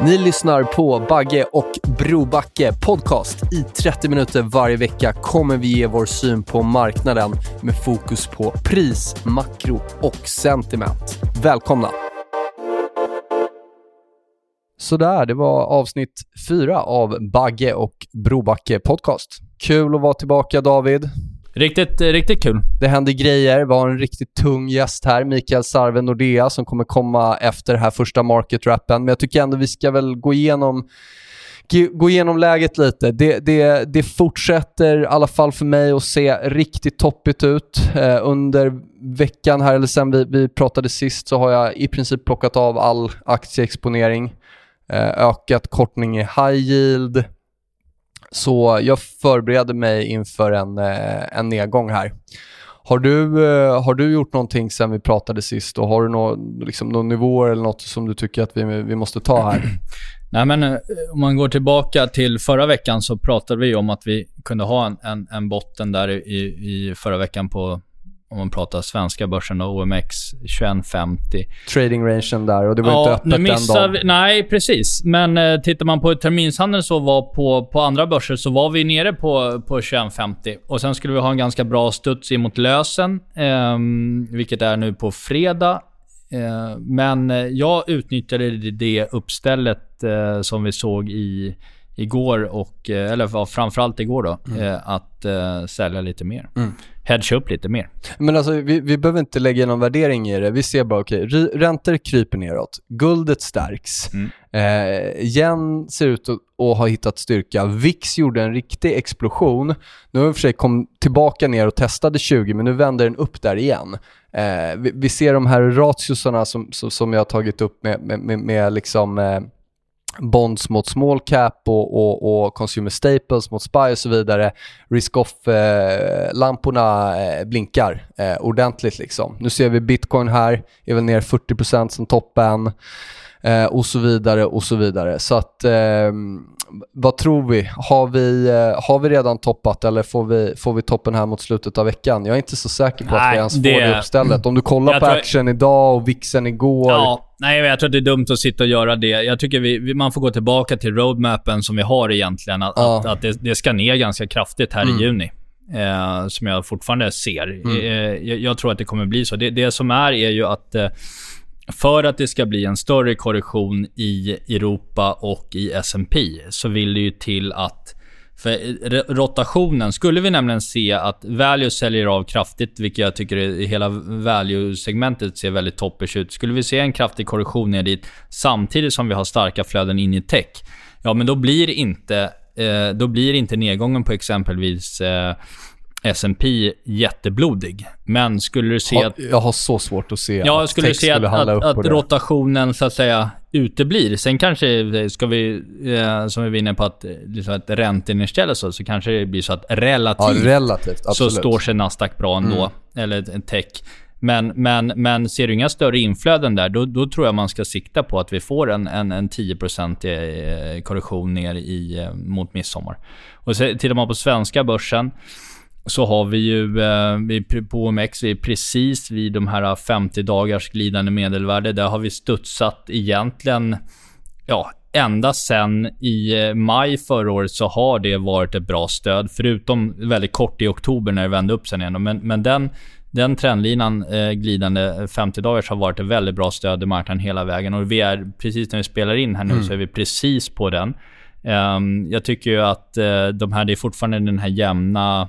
Ni lyssnar på Bagge och Brobacke podcast. I 30 minuter varje vecka kommer vi ge vår syn på marknaden med fokus på pris, makro och sentiment. Välkomna! Sådär, det var avsnitt fyra av Bagge och Brobacke podcast. Kul att vara tillbaka David. Riktigt, eh, riktigt kul. Det händer grejer. Vi har en riktigt tung gäst här, Mikael Sarve Nordea, som kommer komma efter den här första market-rappen. Men jag tycker ändå vi ska väl gå igenom gå igenom läget lite. Det, det, det fortsätter i alla fall för mig att se riktigt toppigt ut. Eh, under veckan här, eller sen vi, vi pratade sist, så har jag i princip plockat av all aktieexponering. Eh, ökat kortning i high yield. Så jag förbereder mig inför en, eh, en nedgång här. Har du, eh, har du gjort någonting sen vi pratade sist och har du några liksom, några nivåer eller något som du tycker att vi, vi måste ta här? Nej, men eh, om man går tillbaka till förra veckan så pratade vi om att vi kunde ha en, en, en botten där i, i förra veckan på om man pratar svenska börsen OMX 2150. Trading rangen där och det var ja, inte öppet nu missar den vi, dagen. Nej, precis. Men eh, tittar man på terminshandeln så var på, på andra börser så var vi nere på, på 2150. Och sen skulle vi ha en ganska bra studs in mot lösen, eh, vilket är nu på fredag. Eh, men eh, jag utnyttjade det uppstället eh, som vi såg i igår och, eh, eller framförallt igår då, eh, att sälja lite mer. Hedge upp lite mer. Men alltså, vi, vi behöver inte lägga någon värdering i det. Vi ser bara, okej, okay, räntor kryper neråt. Guldet stärks. Mm. Eh, yen ser ut att, att ha hittat styrka. VIX gjorde en riktig explosion. Nu har vi för sig kom tillbaka ner och testade 20, men nu vänder den upp där igen. Eh, vi, vi ser de här ratiosarna som, som, som jag har tagit upp med, med, med, med liksom... Eh, bonds mot small cap och, och, och consumer staples mot SPY och så vidare. Risk-off-lamporna eh, eh, blinkar eh, ordentligt. Liksom. Nu ser vi bitcoin här, är väl ner 40% som toppen eh, och så vidare och så vidare. Så att, eh, vad tror vi? Har vi, eh, har vi redan toppat eller får vi, får vi toppen här mot slutet av veckan? Jag är inte så säker på att Nej, vi ens det- får det uppstället. Om du kollar Jag på action idag och vixen igår. Ja, nej, jag tror att det är dumt att sitta och göra det. Jag tycker vi, man får gå tillbaka till roadmappen som vi har egentligen. Att, Ja. att, att det, det ska ner ganska kraftigt här Mm. i juni. Eh, som jag fortfarande ser. Eh, jag, jag tror att det kommer bli så. Det, det som är, är ju att eh, för att det ska bli en större korrektion i Europa och i S&P så vill det ju till att för eh, rotationen, skulle vi nämligen se att value säljer av kraftigt, vilket jag tycker är, hela value-segmentet ser väldigt toppers ut. Skulle vi se en kraftig korrektion ner dit, samtidigt som vi har starka flöden in i tech, ja men då blir inte, eh, då blir inte nedgången på exempelvis eh, S&P jätteblodig. Men skulle du se Ha- att Jag har så svårt att se Ja, att skulle tech se att, skulle att, att det. rotationen så att säga uteblir. Sen kanske ska vi, eh, som vi var inne på, att, liksom att räntenedställ och så, så kanske det blir så att Ja, relativt relativt. så. Mm. står sig Nasdaq bra ändå. Eller en tech. Men, men, men ser du inga större inflöden där, då, då tror jag man ska sikta på att vi får en, en, en 10% eh, korrektion ner i, eh, mot midsommar. Och så tittar man på svenska börsen, så har vi ju eh, vi, på OMX, vi är precis vid de här 50 dagars glidande medelvärde. Där har vi studsat egentligen, ja, ända sen i eh, maj förra året så har det varit ett bra stöd. Förutom väldigt kort i oktober när det vände upp sen igen. Men, men den, den trendlinan eh, glidande 50 dagars har varit ett väldigt bra stöd i marknaden hela vägen. Och vi är, precis när vi spelar in här nu, så är vi precis på den. Ehm, jag tycker ju att de här, det är fortfarande den här jämna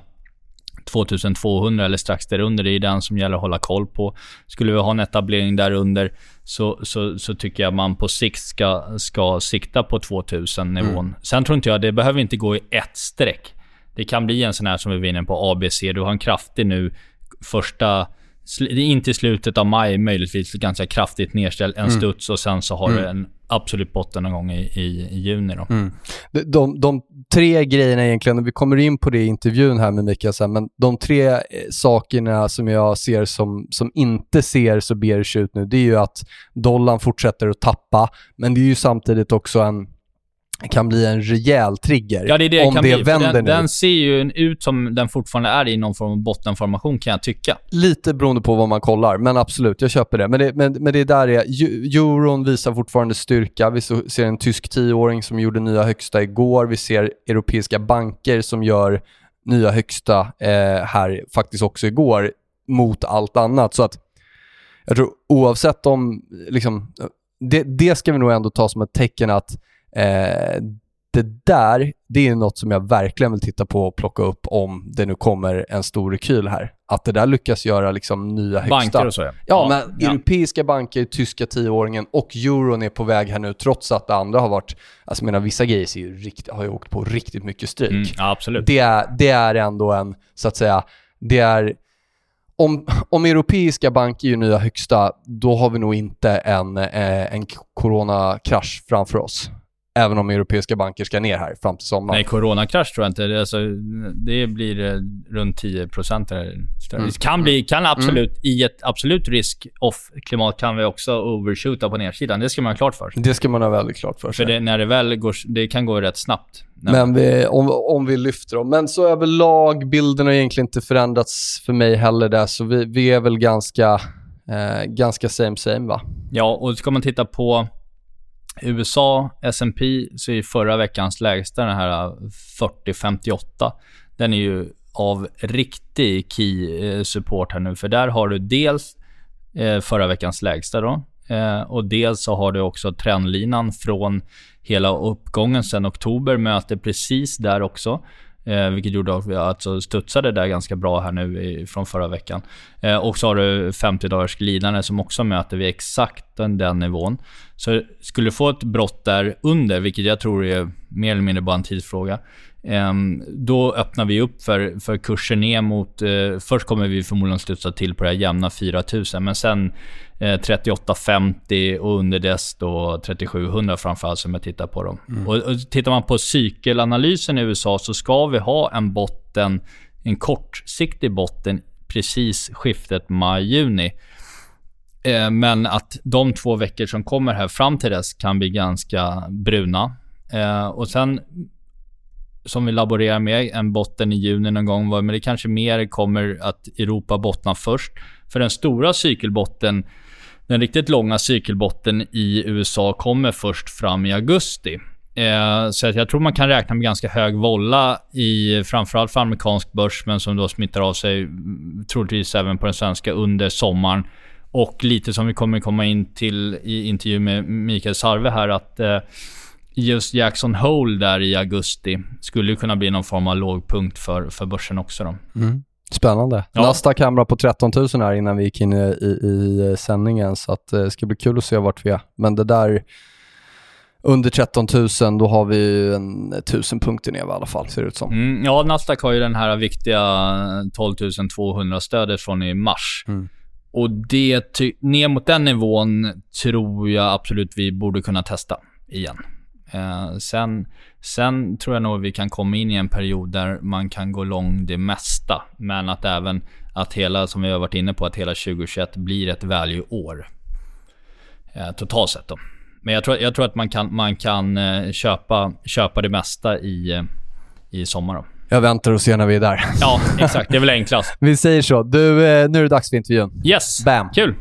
2200 eller strax därunder. Det är den som gäller att hålla koll på. Skulle vi ha en etablering därunder så, så, så tycker jag man på sikt ska, ska sikta på 2000-nivån. Mm. Sen tror inte jag, det behöver inte gå i ett streck. Det kan bli en sån här som vi vinner på ABC. Du har en kraftig nu första in till slutet av maj möjligtvis ganska kraftigt nedställd, en mm. studs och sen så har mm. du en absolut botten någon gång i, i, i juni. Då. Mm. De, de, de, tre grejerna egentligen, och vi kommer in på det i intervjun här med Mikael sen, men de tre eh, sakerna som jag ser som, som inte ser så bearish ut nu, det är ju att dollarn fortsätter att tappa, men det är ju samtidigt också en kan bli en rejäl trigger ja, det det om det bli. vänder den, nu. Den ser ju ut som den fortfarande är i någon form av bottenformation kan jag tycka. Lite beroende på vad man kollar, men absolut, jag köper det. Men det, men, men det där är, euron visar fortfarande styrka. Vi ser en tysk tioåring som gjorde nya högsta igår. Vi ser europeiska banker som gör nya högsta eh, här faktiskt också igår mot allt annat. Så att jag tror oavsett om, liksom, det, det ska vi nog ändå ta som ett tecken att Eh, det där, det är något som jag verkligen vill titta på och plocka upp om det nu kommer en stor rekyl här. Att det där lyckas göra liksom nya högsta. Banker och så ja. Ja, men ja. europeiska banker, tyska tioåringen och euron är på väg här nu trots att det andra har varit, alltså jag menar vissa grejer ju rikt, har ju åkt på riktigt mycket stryk. Mm, ja, absolut. Det är, det är ändå en, så att säga, det är om, om europeiska banker är nya högsta, då har vi nog inte en, eh, en coronakrasch framför oss även om europeiska banker ska ner här fram till sommaren. Nej, coronakrasch tror jag inte. Alltså, det blir eh, runt 10 procent. Mm. Kan, bli, kan mm. absolut, mm. i ett absolut risk-off-klimat kan vi också overshoota på nedsidan. Det ska man ha klart för sig. Det ska man ha väldigt klart för sig. För det, när det väl går, det kan gå rätt snabbt. Men vi, om, om vi lyfter dem. Men så överlag, bilden har egentligen inte förändrats för mig heller där, så vi, vi är väl ganska, eh, ganska same same va? Ja, och ska man titta på USA, S&P så är förra veckans lägsta den här äh, 4058. Den är ju av riktig key äh, support här nu. För där har du dels eh, förra veckans lägsta då. Eh, och dels så har du också trendlinan från hela uppgången sen oktober möter precis där också. Eh, vilket gjorde att vi alltså studsade där ganska bra här nu i, från förra veckan. Eh, och så har du 50 dagars glidande som också möter vid exakt den, den nivån. Så skulle du få ett brott där under, vilket jag tror är mer eller mindre bara en tidsfråga, då öppnar vi upp för, för kurser ner mot... Eh, först kommer vi förmodligen studsa till på det här jämna 4000, men sen eh, 3850 och under dess då 3700 framförallt som jag tittar på dem. Mm. Och, och tittar man på cykelanalysen i USA så ska vi ha en botten, en kortsiktig botten precis skiftet maj-juni. Eh, men att de två veckor som kommer här fram till dess kan bli ganska bruna. Eh, och sen som vi laborerar med, en botten i juni någon gång. Men det kanske mer kommer att Europa bottnar först. För den stora cykelbotten, den riktigt långa cykelbotten i USA kommer först fram i augusti. Eh, så jag tror man kan räkna med ganska hög volla i framförallt för amerikansk börs, men som då smittar av sig troligtvis även på den svenska under sommaren. Och lite som vi kommer komma in till i intervju med Mikael Sarve här, att eh, just Jackson Hole där i augusti skulle ju kunna bli någon form av lågpunkt för, för börsen också då. Mm. Spännande. Ja. Nasdaq hamrar på 13 000 här innan vi gick in i, i, i sändningen, så att, eh, det ska bli kul att se vart vi är. Men det där, under 13 000, då har vi en 1000 punkter ner i alla fall, ser det ut som. Mm, ja, Nasdaq har ju den här viktiga 12 200-stödet från i mars. Mm. Och det, ner mot den nivån tror jag absolut vi borde kunna testa igen. Eh, sen, sen tror jag nog vi kan komma in i en period där man kan gå lång det mesta. Men att även att hela, som vi har varit inne på, att hela 2021 blir ett value-år. Eh, totalt sett då. Men jag tror, jag tror att man kan, man kan eh, köpa, köpa det mesta i, eh, i sommar då. Jag väntar och ser när vi är där. Ja, exakt. Det är väl enklast. vi säger så. Du, eh, nu är det dags för intervjun. Yes. Bam. Kul.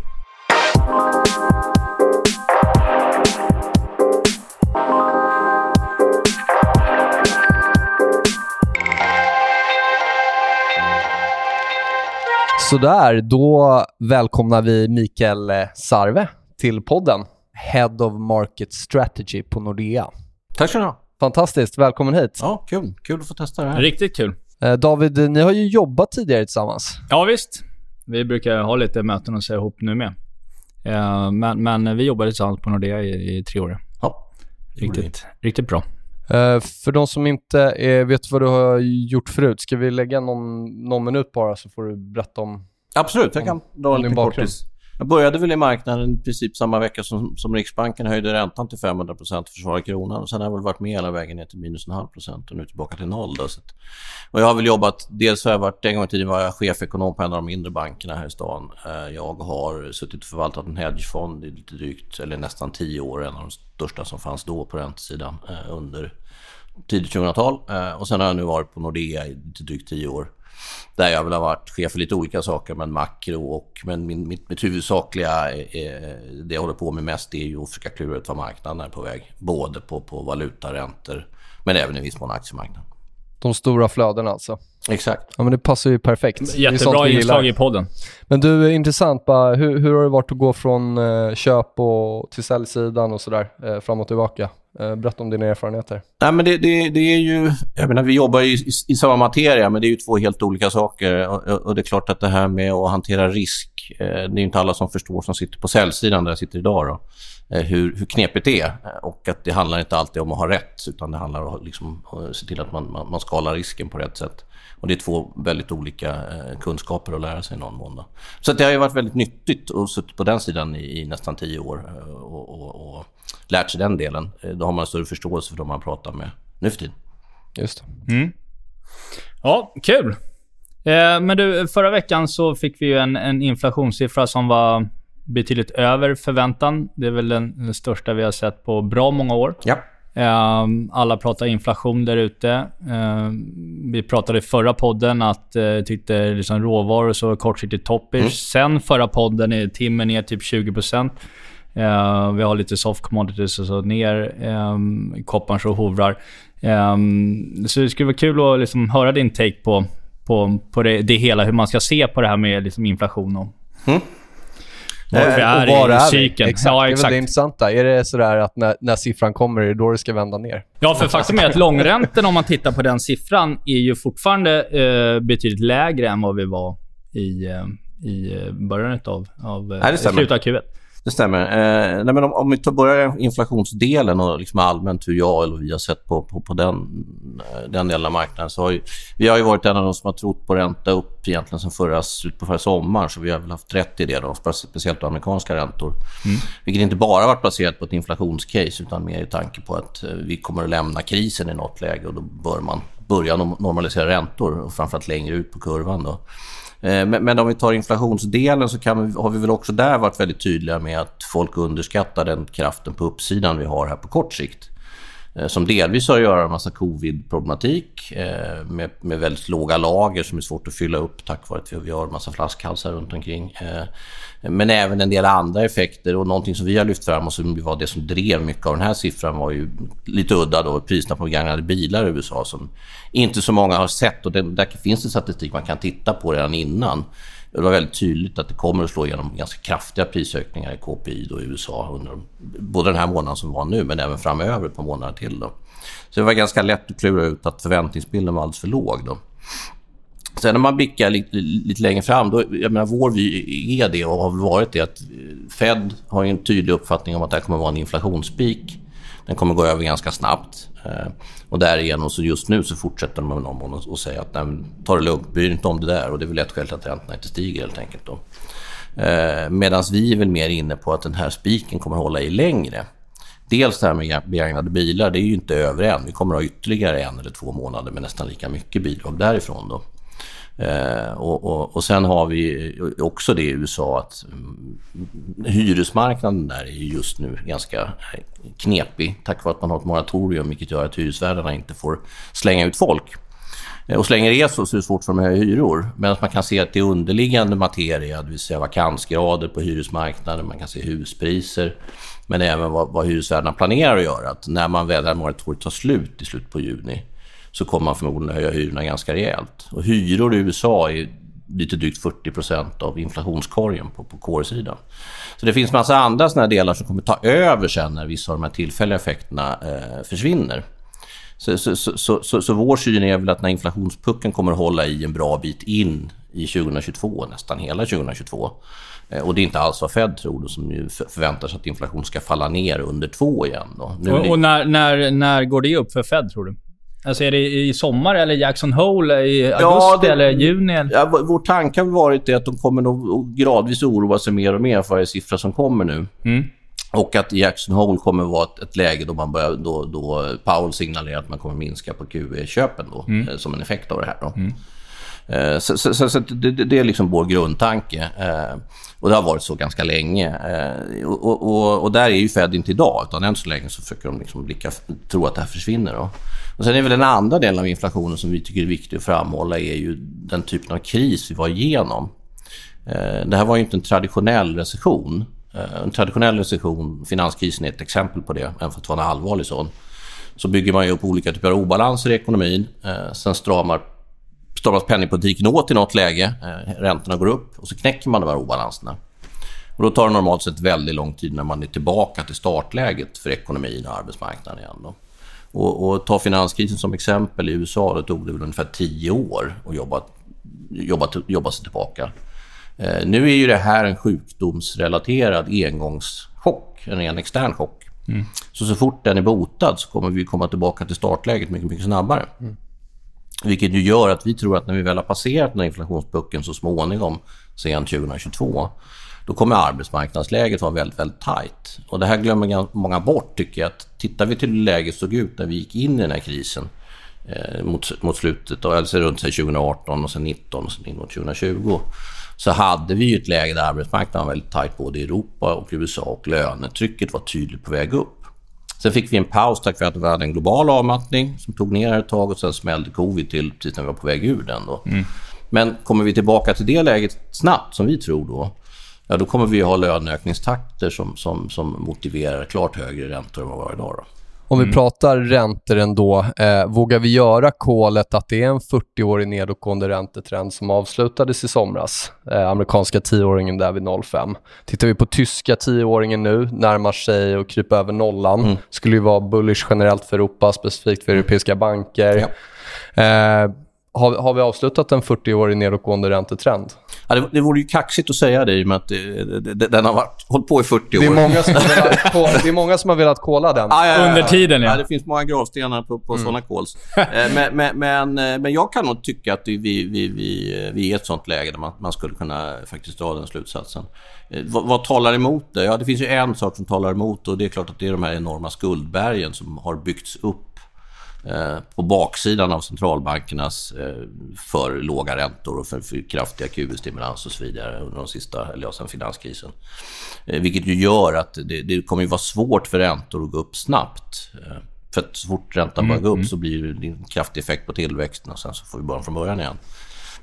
Sådär, då välkomnar vi Mikael Sarve till podden. Head of Market Strategy på Nordea. Tack ska du ha. Fantastiskt, välkommen hit. Ja, kul. Kul att få testa det här. Riktigt kul. Eh, David, ni har ju jobbat tidigare tillsammans. Ja, visst. Vi brukar ha lite möten och se ihop nu med. Eh, Men, men vi jobbade tillsammans på Nordea i, i tre år. Ja, Riktigt, riktigt bra. Eh, För de som inte eh, vet vad du har gjort förut, ska vi lägga någon, någon minut bara så får du berätta om... Absolut, jag kan dra en liten kortis. Jag började väl i marknaden i princip samma vecka som, som Riksbanken höjde räntan till 500 procent för att försvara kronan. Sen har jag väl varit med hela vägen ner till minus en halv procent och nu tillbaka till noll. Då, så att, och jag har väl jobbat, dels har jag varit, en gång i tiden var jag chefekonom på en av de mindre bankerna här i stan. Eh, jag har suttit och förvaltat en hedgefond i lite drygt, eller nästan tio år, en av de största som fanns då på räntesidan eh, under tidigt 2000-tal. Eh, och sen har jag nu varit på Nordea i lite drygt tio år. Där jag väl har varit chef för lite olika saker, men makro och... Men min, mitt, mitt huvudsakliga, eh, det jag håller på med mest är ju att försöka klura ut vad marknaden är på väg. Både på, på valuta, räntor, men även i viss mån aktiemarknaden. De stora flödena alltså. Exakt. Ja, men det passar ju perfekt. Det är sånt Jättebra vi inslag i podden. Men du, intressant bara, hur, hur har det varit att gå från eh, köp och till säljsidan och sådär, eh, fram och tillbaka? Eh, berätta om dina erfarenheter. Nej, men det, det, det är ju... Jag menar, vi jobbar ju i, i samma materia, men det är ju två helt olika saker. Och, och det är klart att det här med att hantera risk, eh, det är ju inte alla som förstår som sitter på säljsidan där jag sitter idag. Då, eh, hur, hur knepigt det är. Och att det handlar inte alltid om att ha rätt, utan det handlar om att liksom, eh, se till att man, man, man skalar risken på rätt sätt. Och det är två väldigt olika eh, kunskaper att lära sig i någon mån. Då. Så att det har ju varit väldigt nyttigt att suttit på den sidan i, i nästan tio år eh, och, och, och lärt sig den delen. Eh, Då har man större förståelse för de man pratar med nu för tiden. Just det. Ja, kul. Eh, Men du, förra veckan så fick vi ju en, en inflationssiffra som var betydligt över förväntan. Det är väl den, den största vi har sett på bra många år. Ja. Eh, Alla pratar inflation där ute. Eh, Vi pratade i förra podden att eh, tyckte liksom råvaror så kortsiktigt toppers. Sen förra podden är timmer ner typ 20%. Eh, vi har lite soft commodities och så ner. Eh, kopparn så hovrar. Eh, så det skulle vara kul att liksom höra din take på, på, på det, det hela. Hur man ska se på det här med liksom inflation och var vi Eh, är var i är cykeln. Exakt, Ja, det är exakt. det intressanta. Är det sådär att när, när siffran kommer, är det då det ska vända ner? Ja, för faktum är att långräntan, om man tittar på den siffran, är ju fortfarande eh, betydligt lägre än vad vi var i, eh, i början av, av slutet av Q1. Det stämmer. Eh, nej, men om, om vi tar börjar inflationsdelen och liksom allmänt hur jag eller vi har sett på, på, på den, eh, den delen av marknaden så har ju, vi har ju varit en av de som har trott på ränta upp egentligen sen förra, på förra sommaren så vi har väl haft rätt i det då, spe- speciellt då amerikanska räntor. Vilket inte bara varit baserat på ett inflationscase utan mer i tanke på att eh, vi kommer att lämna krisen i något läge och då bör man börja normalisera räntor och framförallt längre ut på kurvan då. Eh, men, men om vi tar inflationsdelen så kan vi, har vi väl också där varit väldigt tydliga med att folk underskattar den kraften på uppsidan vi har här på kort sikt. Eh, som delvis har att göra med en massa covid-problematik eh, med, med väldigt låga lager som är svårt att fylla upp tack vare att vi, har en massa flaskhalsar runt omkring. Eh, men även en del andra effekter och någonting som vi har lyft fram och som var det som drev mycket av den här siffran var ju lite udda då, priserna på begagnade bilar i USA som inte så många har sett och det, där finns det statistik man kan titta på redan innan. Det var väldigt tydligt att det kommer att slå igenom ganska kraftiga prisökningar i KPI då i USA under både den här månaden som var nu men även framöver på månader till. Då. Så det var ganska lätt att klura ut att förväntningsbilden var alldeles för låg. Då. Sen när man blickar lite, lite längre fram, då, jag menar vår vy är det och har varit det att eh, Fed har en tydlig uppfattning om att det här kommer att vara en inflationspik. Den kommer gå över ganska snabbt. Eh, och därigenom så just nu så fortsätter de med någon och säger att säga att nej, ta det lugnt, bry dig inte om det där. Och det är väl ett skäl till att räntorna inte stiger helt enkelt. Då. Eh, Medan vi är väl mer inne på att den här spiken kommer att hålla i längre. Dels det här med begagnade bilar, det är ju inte över än. Vi kommer att ha ytterligare en eller två månader med nästan lika mycket bidrag därifrån. Då. Eh, och, och, och sen har vi också det i USA att mm, hyresmarknaden där är just nu ganska knepig tack vare att man har ett moratorium vilket gör att hyresvärdarna inte får slänga ut folk. Eh, och så länge det är så, så är det svårt för dem att höja hyror. Men man kan se att det är underliggande materia, det vill säga vakansgrader på hyresmarknaden, man kan se huspriser, men även vad, vad hyresvärdarna planerar att göra. Att när man väl moratoriet tar slut i slutet på juni så kommer man förmodligen höja hyrorna ganska rejält. Och hyror i USA är lite drygt 40% av inflationskorgen på, på core-sidan. Så det finns massa andra såna delar som kommer ta över sen när vissa av de här tillfälliga effekterna eh, försvinner. Så, så, så, så, så vår syn är väl att när inflationspucken kommer att hålla i en bra bit in i 2022, nästan hela 2022. Eh, och det är inte alls vad Fed tror, då, som ju förväntar sig att inflation ska falla ner under 2 igen. Då. och, och när, när, när går det upp för Fed, tror du? Alltså är det i sommar eller Jackson Hole i augusti ja, det, eller juni? Ja, vår tanke har varit det att de kommer nog gradvis oroa sig mer och mer för varje siffra som kommer nu. Mm. Och att Jackson Hole kommer vara ett, ett, läge då, man börjar, då, då Powell signalerar att man kommer minska på QE-köpen då, mm. eh, som en effekt av det här. Då. Mm. Eh, så, så, så, så det, det, är liksom vår grundtanke. Och det har varit så ganska länge. Eh, och, och, och, där är ju Fed inte idag, utan än så länge så försöker de liksom blicka, tro att det här försvinner. Då. Och sen är väl den andra delen av inflationen som vi tycker är viktig att framhålla är ju den typen av kris vi var igenom. Eh, det här var ju inte en traditionell recession. Eh, en traditionell recession, finanskrisen är ett exempel på det, även för att vara en allvarlig sån. Så bygger man ju upp olika typer av obalanser i ekonomin. Eh, sen stramar stramas penningpolitiken åt i något läge, eh, räntorna går upp och så knäcker man de här obalanserna. Och då tar det normalt sett väldigt lång tid när man är tillbaka till startläget för ekonomin och arbetsmarknaden igen. Då. Och, och ta finanskrisen som exempel. I USA då tog det väl ungefär tio år att jobba, jobba, jobba sig tillbaka. Eh, nu är ju det här en sjukdomsrelaterad engångschock, en, en extern chock. Mm. Så så fort den är botad så kommer vi komma tillbaka till startläget mycket, mycket snabbare. Mm. Vilket ju gör att vi tror att när vi väl har passerat den här inflationspucken så småningom, sen 2022, då kommer arbetsmarknadsläget vara väldigt, väldigt tajt. Och det här glömmer många bort, tycker jag. Att tittar vi till hur läget såg ut när vi gick in i den här krisen eh, mot, mot slutet, alltså runt 2018 och sen 2019 och sen in mot 2020, så hade vi ju ett läge där arbetsmarknaden var väldigt tajt både i Europa och USA och lönetrycket var tydligt på väg upp. Sen fick vi en paus tack vare att vi hade en global avmattning som tog ner ett tag och sen smällde covid till precis när vi var på väg ur den. Då. Mm. Men kommer vi tillbaka till det läget snabbt, som vi tror då, ja, då kommer vi ha löneökningstakter som, som, som motiverar klart högre räntor än vad vi har idag. Då. Om vi mm. pratar räntor ändå, eh, vågar vi göra kolet att det är en 40-årig nedåtgående räntetrend som avslutades i somras? Eh, amerikanska 10-åringen där vid 0,5. Tittar vi på tyska 10-åringen nu, närmar sig och kryper över nollan. Mm. Skulle ju vara bullish generellt för Europa, specifikt för europeiska banker. Ja. Eh, har, har vi avslutat en 40-årig nedåtgående räntetrend? Ja, det, det vore ju kaxigt att säga det i och med att det, det, den har varit, hållit på i 40 år. Det är många som har velat, det är många som har velat kolla den. Ah, ja, ja, Under tiden, ja. ja. Det finns många gravstenar på, på mm. sådana calls. Eh, men, men, men, eh, men, jag kan nog tycka att vi, vi, vi, vi är i ett sånt läge där man, man skulle kunna faktiskt dra den slutsatsen. Eh, vad, vad, talar emot det? Ja, det finns ju en sak som talar emot och det är klart att det är de här enorma skuldbergen som har byggts upp Eh, på baksidan av centralbankernas eh, för låga räntor och för, för kraftiga QE-stimulans och så vidare under de sista, eller ja, sen finanskrisen. Eh, vilket ju gör att det, det kommer ju vara svårt för räntor att gå upp snabbt. För att så fort räntan mm, börjar gå upp mm. så blir det en kraftig effekt på tillväxten och sen så får vi börja från början igen.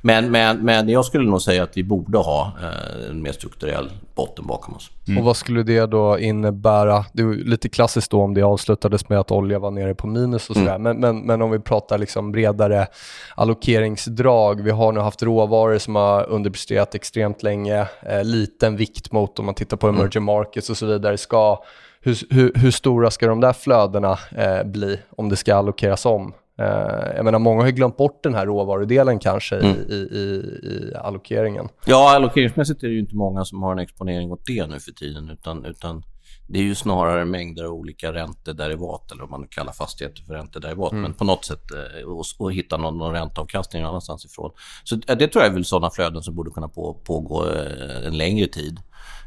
Men, men, men jag skulle nog säga att vi borde ha eh, en mer strukturell botten bakom oss. Mm. Och Vad skulle det då innebära? Det är lite klassiskt då om det avslutades med att olja var nere på minus och sådär. Mm. Men, men, men om vi pratar liksom bredare allokeringsdrag. Vi har nu haft råvaror som har underpresterat extremt länge. Eh, liten vikt mot om man tittar på mm. emerging mm. markets och så vidare. Ska, hur, hur, hur stora ska de där flödena eh, bli om det ska allokeras om? Uh, jag menar, många har ju glömt bort den här råvarudelen kanske mm. i, i, i, allokeringen. Ja, allokeringsmässigt är det ju inte många som har en exponering åt det nu för tiden. Utan, utan det är ju snarare mängder av olika räntederivat, eller om man kallar fastigheter för räntederivat. Mm. Men på något sätt eh, och, och hitta någon, någon ränteavkastning någon annanstans ifrån. Så det tror jag är väl sådana flöden som borde kunna på, pågå eh, en längre tid.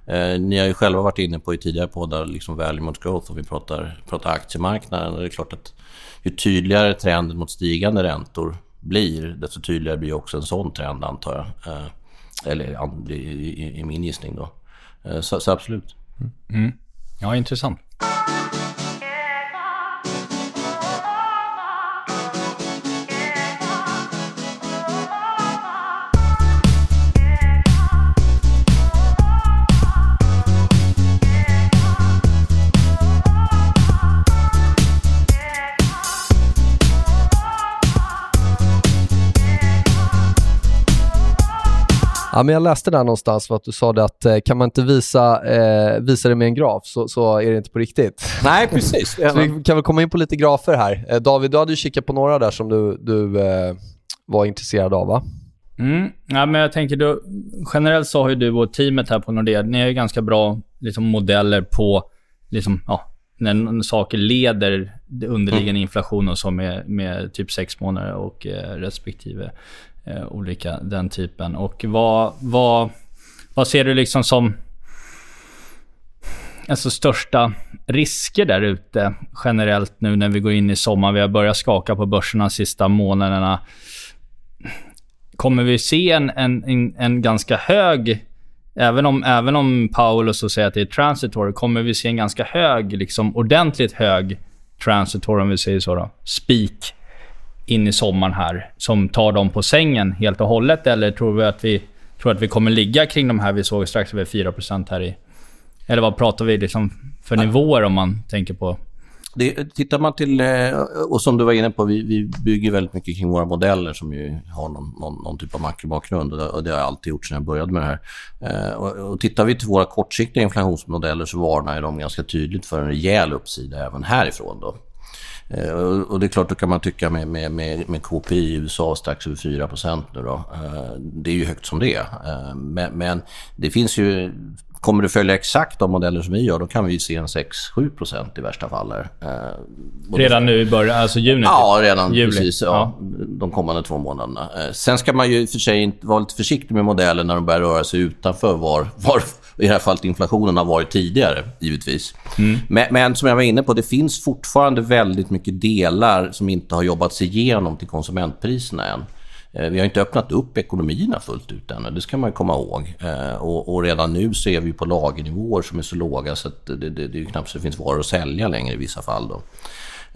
Eh, ni har ju själva varit inne på i tidigare poddar, liksom value mot growth, om vi pratar, pratar aktiemarknaden. Och det är klart att ju tydligare trenden mot stigande räntor blir, desto tydligare blir också en sån trend antar jag. Eh, eller i, i, i, min gissning då. Eh, så, så absolut. Mm. mm. Ja, intressant. Ja, men jag läste där någonstans för att du sa det att eh, kan man inte visa, eh, visa det med en graf så, så är det inte på riktigt. Nej, precis. så vi kan väl komma in på lite grafer här. Eh, David, du hade ju kikat på några där som du, du eh, var intresserad av va? Mm. Ja, men jag tänker, du, generellt så har ju du och teamet här på Nordea, ni är ju ganska bra liksom, modeller på liksom, ja, när saker leder underliggande mm. inflation och så med, med typ sex månader och eh, respektive eh, Eh, olika den typen. Och vad, vad, vad ser du liksom som alltså största risker där ute generellt nu när vi går in i sommar? Vi har börjat skaka på börserna de sista månaderna. Kommer vi se en, en, en ganska hög Även om, även om Paulus så säger att det är transitory, kommer vi se en ganska hög, liksom ordentligt hög transitory, om vi säger så då, spik in i sommaren här, som tar dem på sängen helt och hållet? Eller tror vi att vi, tror att vi kommer ligga kring de här vi såg strax över 4% här i... Eller vad pratar vi liksom för nivåer om man tänker på det, tittar man till, eh, och som du var inne på, vi, vi bygger väldigt mycket kring våra modeller som ju har någon, någon, någon typ av makrobakgrund och det, och det har jag alltid gjort sedan jag började med det här. Eh, och, och tittar vi till våra kortsiktiga inflationsmodeller så varnar de ganska tydligt för en rejäl uppsida även härifrån. Då. Eh, och det är klart, då kan man tycka med, med, med, med KPI i USA strax över 4 nu då. Det är ju högt som det. Men, men det finns ju Kommer det följa exakt de modeller som vi gör, då kan vi se en 6-7% i värsta fall. Eh, redan nu i början, alltså juni? Ja, redan juli. precis. Ja, ja. De kommande två månaderna. Eh, sen ska man ju för sig vara lite försiktig med modeller när de börjar röra sig utanför var, var i det här fallet inflationen har varit tidigare, givetvis. Mm. Men, men, som jag var inne på, det finns fortfarande väldigt mycket delar som inte har jobbats igenom till konsumentpriserna än. Eh, vi har inte öppnat upp ekonomierna fullt ut ännu, det ska man komma ihåg. Eh, och, och, redan nu så är vi på lagernivåer som är så låga så att det, det, det är knappt så det finns varor att sälja längre i vissa fall. Då.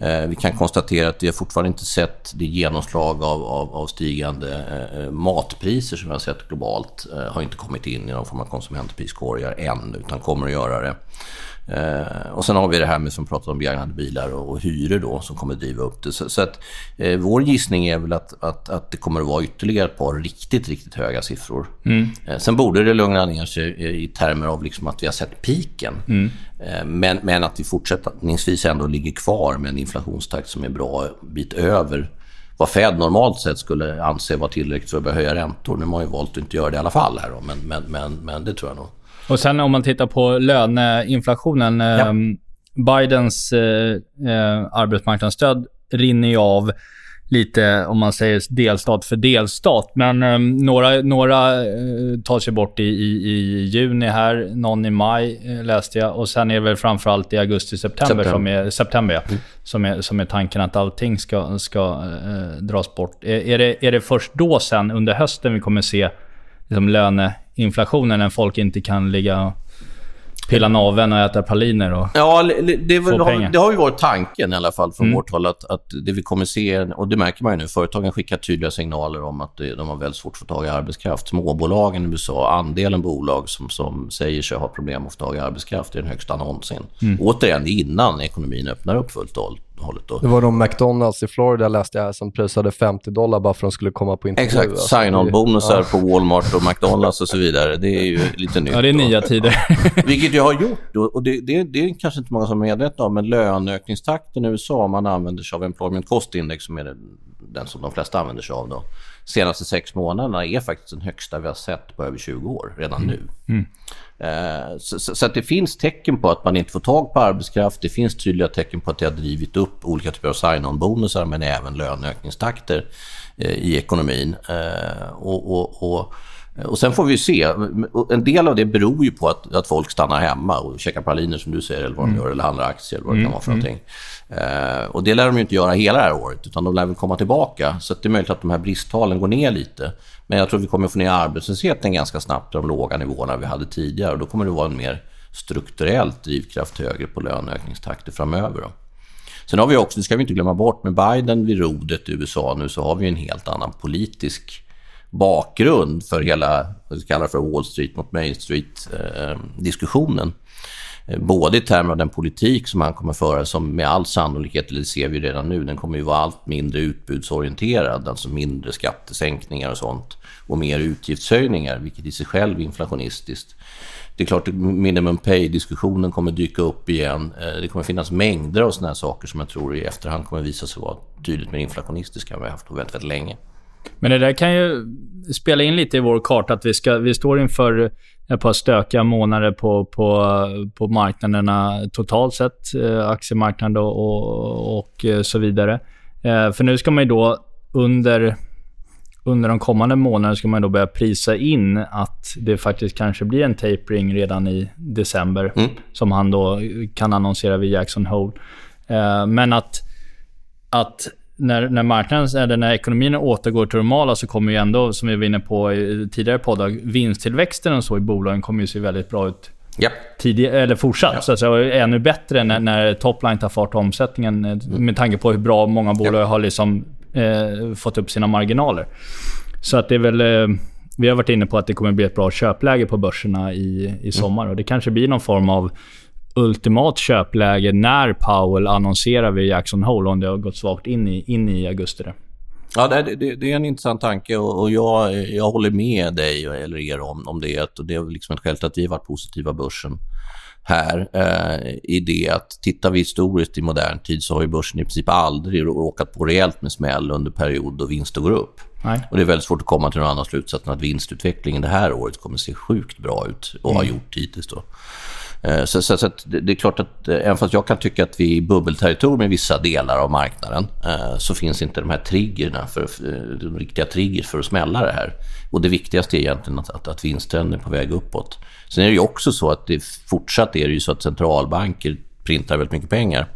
Eh, vi kan konstatera att vi har fortfarande inte sett det genomslag av, av, av stigande eh, matpriser som vi har sett globalt. Eh, har inte kommit in i någon form av konsumentpriskorgar än, utan kommer att göra det. Eh, och sen har vi det här med som pratar om begagnade bilar och, och hyror då som kommer att driva upp det. Så, så att eh, vår gissning är väl att, att, att det kommer att vara ytterligare ett par riktigt, riktigt höga siffror. Mm. Eh, sen borde det lugna ner sig i termer av liksom att vi har sett piken. Mm. Eh, men, men att vi fortsättningsvis ändå ligger kvar med en inflationstakt som är bra bit över vad Fed normalt sett skulle anse vara tillräckligt för att börja höja räntor. Nu har man ju valt att inte göra det i alla fall här då, men, men, men, men det tror jag nog. Och sen om man tittar på löneinflationen. Ja. Eh, Bidens eh, eh, arbetsmarknadsstöd rinner ju av lite, om man säger delstat för delstat. Men eh, några, några eh, tas ju bort i, i, i, juni här, någon i maj eh, läste jag. Och sen är det väl framförallt i augusti-september som är, september, ja, mm. som, är, som är tanken att allting ska, ska eh, dras bort. Är, är, det, är det först då sen, under hösten, vi kommer se liksom, löne inflationen när folk inte kan ligga och pilla naveln och äta praliner och Ja, det, det, har, det har ju varit tanken i alla fall från mm. vårt håll att, att det vi kommer se, och det märker man ju nu, företagen skickar tydliga signaler om att de har väldigt svårt att få tag i arbetskraft. Småbolagen i USA, andelen bolag som, som säger sig ha problem att få tag i arbetskraft är den högsta någonsin. Mm. Återigen, innan ekonomin öppnar upp fullt och hållet. Då. Det var de McDonalds i Florida läste jag som prisade 50 dollar bara för att de skulle komma på intervju. Exakt, alltså, sign-on-bonusar ja. på Walmart och McDonalds och så vidare. Det är ju lite nytt. Ja, det är nya tider. Vilket jag har gjort, och det, det, det är kanske inte många som är medvetna om, men löneökningstakten i USA, om man använder sig av Employment Cost Index som är den som de flesta använder sig av då, senaste sex månaderna är faktiskt den högsta vi har sett på över 20 år redan nu. Mm. Så, så, så, att det finns tecken på att man inte får tag på arbetskraft. Det finns tydliga tecken på att det har drivit upp olika typer av sign-on-bonusar men även löneökningstakter eh, i ekonomin. Eh, och, och, och och sen får vi se. En del av det beror ju på att, att folk stannar hemma och käkar praliner som du säger, eller vad de mm. gör, eller handlar aktier, eller vad det kan mm, vara för mm. någonting. Och det lär de ju inte göra hela det här året, utan de lär väl komma tillbaka. Så det är möjligt att de här bristtalen går ner lite. Men jag tror vi kommer få ner arbetslösheten ganska snabbt till de låga nivåerna vi hade tidigare. Och då kommer det vara en mer strukturellt drivkraft högre på löneökningstakter framöver. Då. Sen har vi också, det ska vi inte glömma bort, med Biden vid rodet i USA nu så har vi en helt annan politisk bakgrund för hela, vad vi kallar för Wall Street mot Main Street-diskussionen. Eh, Eh, både i termer av den politik som han kommer föra, som med all sannolikhet, det ser vi redan nu, den kommer ju vara allt mindre utbudsorienterad, alltså mindre skattesänkningar och sånt och mer utgiftshöjningar, vilket i sig själv är inflationistiskt. Det är klart att minimum pay-diskussionen kommer dyka upp igen. Eh, det kommer finnas mängder av såna här saker som jag tror i efterhand kommer visa sig vara tydligt mer inflationistiska än vi har haft på väldigt, väldigt länge. Men det där kan ju spela in lite i vår karta att vi, ska, vi står inför ett par stökiga månader på, på, på marknaderna totalt sett. Eh, aktiemarknaden och, och, och så vidare. Eh, för nu ska man ju då under under de kommande månaderna ska man då börja prisa in att det faktiskt kanske blir en tapering redan i december. Mm. Som han då kan annonsera vid Jackson Hole. Eh, men att, att när, när marknaden, eller när ekonomin återgår till normala så kommer ju ändå, som vi var inne på i tidigare poddar, vinsttillväxten och så i bolagen kommer ju se väldigt bra ut Yep. Tidig, eller fortsatt. Ja. Så säga, ännu bättre när, när topline tar fart och omsättningen. Mm. Med tanke på hur bra många bolag yep. har liksom eh, fått upp sina marginaler. Så att det är väl... Eh, vi har varit inne på att det kommer bli ett bra köpläge på börserna i, i sommar. Och det kanske blir någon form av ultimat köpläge när Powell annonserar vid Jackson Hole om det har gått svagt in i, in i augusti. Ja, det, det, det, är en intressant tanke och, jag, jag håller med dig eller er om, om det. Och det är liksom ett skäl till att vi har varit positiva börsen här eh, i det att tittar vi historiskt i modern tid så har ju börsen i princip aldrig råkat på rejält med smäll under period då vinster går upp. Nej. Och det är väldigt svårt att komma till någon annan slutsats än att vinstutvecklingen det här året kommer att se sjukt bra ut och mm. har gjort hittills. Då. Eh, så, så, så det är klart att eh, även fast jag kan tycka att vi är i bubbelterritorium i vissa delar av marknaden eh, så finns inte de här triggerna, för, de riktiga triggers för att smälla det här. Och det viktigaste är egentligen att, att, att vinsten är på väg uppåt. Sen är det ju också så att det fortsatt är det ju så att centralbanker printar väldigt mycket pengar.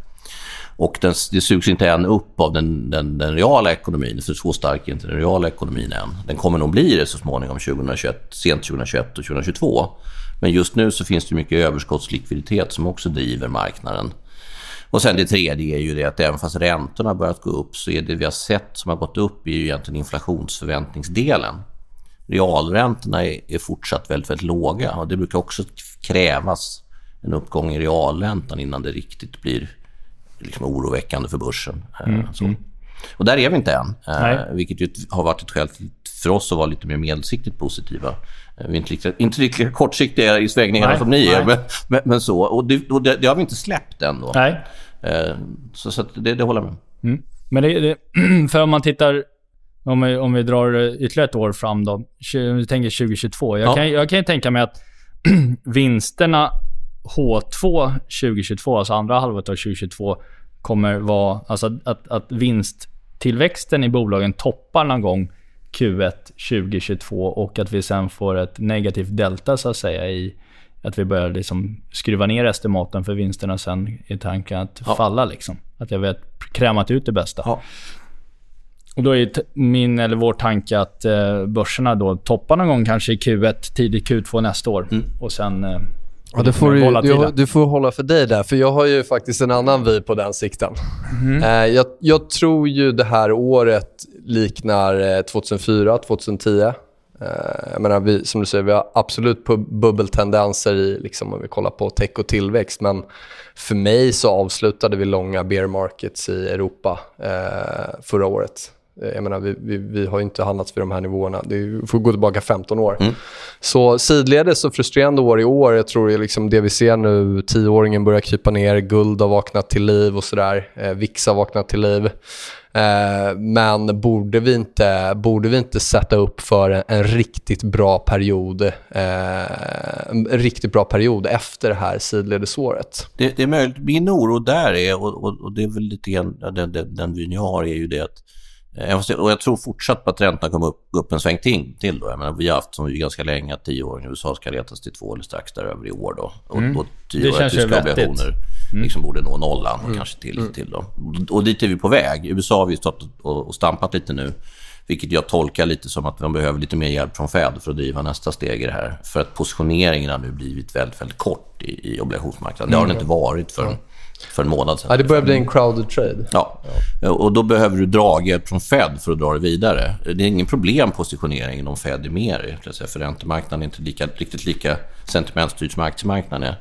Och den, det sugs inte än upp av den, den, den, reala ekonomin, för så stark är inte den reala ekonomin än. Den kommer nog bli det så småningom 2021, sent 2021 och 2022. Men just nu så finns det mycket överskottslikviditet som också driver marknaden. Och sen det tredje är ju det att även fast räntorna har börjat gå upp så är det vi har sett som har gått upp är ju egentligen inflationsförväntningsdelen. Realräntorna är, fortsatt väldigt, väldigt låga och det brukar också krävas en uppgång i realräntan innan det riktigt blir liksom oroväckande för börsen. Eh, mm, mm. Och där är vi inte än, eh, Nej. vilket har varit ett skäl för oss att vara lite mer medelsiktigt positiva. Vi är inte lika, inte lika kortsiktiga i svängningarna nej, som ni är, men, men, men, så. Och, det, och det, det, har vi inte släppt än. Då. Nej. Eh, så, så det, det håller jag med mm. Men det, det, för om man tittar, om vi, om vi drar ytterligare ett år fram då. Om vi tänker 2022. Jag, ja. kan, jag kan ju tänka mig att vinsterna H2 2022, alltså andra halvåret av 2022, kommer vara... Alltså att, att vinsttillväxten i bolagen toppar någon gång Q1 2022 och att vi sen får ett negativt delta så att säga i att vi börjar liksom skruva ner estimaten för vinsterna sen i tanken att ja. falla. Liksom. Att jag vet krämat ut det bästa. Ja. Och då är min eller vår tanke att eh, börserna då toppar någon gång kanske i Q1, tidigt Q2 nästa år. Mm. Och sen... Eh, Ja, det får du, du, du, får hålla för dig där, för jag har ju faktiskt en annan vy på den sikten. Mm. Eh, jag, jag, tror ju det här året liknar 2004, eh, 2010. Eh, jag menar, vi, som du säger, vi har absolut bubbeltendenser i, liksom, om vi kollar på tech och tillväxt. Men för mig så avslutade vi långa bear markets i Europa eh, förra året. Eh, jag menar, vi, vi, vi har inte handlats vid de här nivåerna. Det får gå tillbaka 15 år. Mm. Så sidledes och frustrerande år i år. Jag tror det, liksom det vi ser nu, tioåringen börjar krypa ner, guld har vaknat till liv och sådär. Eh, VIX har vaknat till liv. Eh, men borde vi, inte, borde vi inte sätta upp för en, en riktigt bra period eh, en riktigt bra period efter det här sidledesåret? Det, det är möjligt. Min oro där är, och, och, och det är väl lite grann den, den, den vyn jag har, är ju det att och jag tror fortsatt på att räntan kommer upp, upp en sväng till. till då. Jag menar, vi har haft som vi ganska länge att tioåringen i USA ska letas till två eller strax däröver i år. Då. Och, mm. och tioåriga tyska obligationer mm. liksom borde nå nollan och mm. kanske till. Mm. till då. Och dit är vi på väg. I USA har vi stått och, och stampat lite nu. Vilket jag tolkar lite som att man behöver lite mer hjälp från Fed för att driva nästa steg i det här. För att positioneringen har nu blivit väldigt, väldigt kort i, i obligationsmarknaden. Det har den inte varit för för en månad sedan. Ja, det börjar bli en crowded trade. Ja. ja. och då behöver du draghjälp från Fed för att dra det vidare. Det är ingen problem positioneringen om Fed är mer. För räntemarknaden är inte lika, riktigt lika sentimentstyrd som aktiemarknaden är.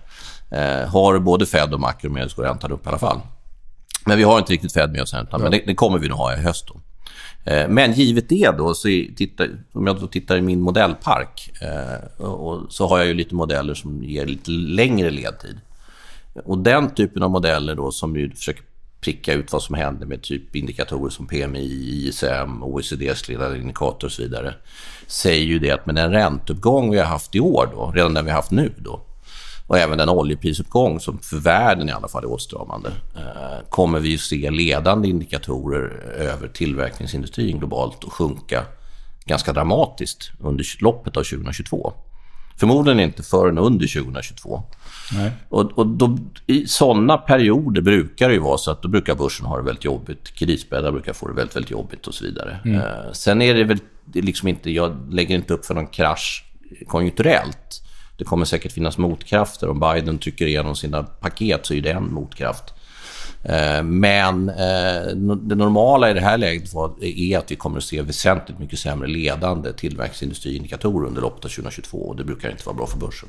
Eh, har både Fed och makro med så går räntan upp i alla fall. Men vi har inte riktigt Fed med oss än, men det, det, kommer vi nog ha i höst. Då. Eh, men givet det då, så titta, om jag då tittar i min modellpark eh, och, så har jag ju lite modeller som ger lite längre ledtid. Och den typen av modeller då som ju försöker pricka ut vad som händer med typ indikatorer som PMI, ISM, OECDs ledande indikator och så vidare, säger ju det att med den ränteuppgång vi har haft i år, då, redan den vi har haft nu, då, och även den oljeprisuppgång som för världen i alla fall är åtstramande, eh, kommer vi att se ledande indikatorer över tillverkningsindustrin globalt och sjunka ganska dramatiskt under loppet av 2022. Förmodligen inte förrän under 2022. Nej. Och, och då, I sådana perioder brukar det ju vara så att då brukar börsen ha det väldigt jobbigt. Kreditspädare brukar få det väldigt, väldigt jobbigt och så vidare. Mm. Eh, sen är det väl det är liksom inte, jag lägger inte upp för någon krasch konjunkturellt. Det kommer säkert finnas motkrafter. Om Biden trycker igenom sina paket så är det en motkraft. Eh, men eh, det normala i det här läget är att vi kommer att se väsentligt mycket sämre ledande tillväxtindustriindikatorer under loppet av 2022 och det brukar inte vara bra för börsen.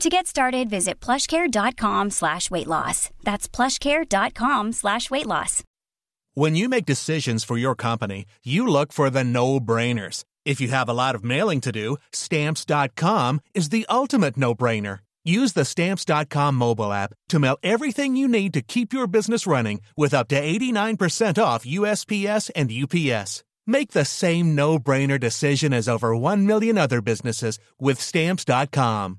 To get started, visit plushcare.com slash weight loss. That's plushcare.com slash weight loss. When you make decisions for your company, you look for the no-brainers. If you have a lot of mailing to do, stamps.com is the ultimate no-brainer. Use the Stamps.com mobile app to mail everything you need to keep your business running with up to 89% off USPS and UPS. Make the same no-brainer decision as over 1 million other businesses with Stamps.com.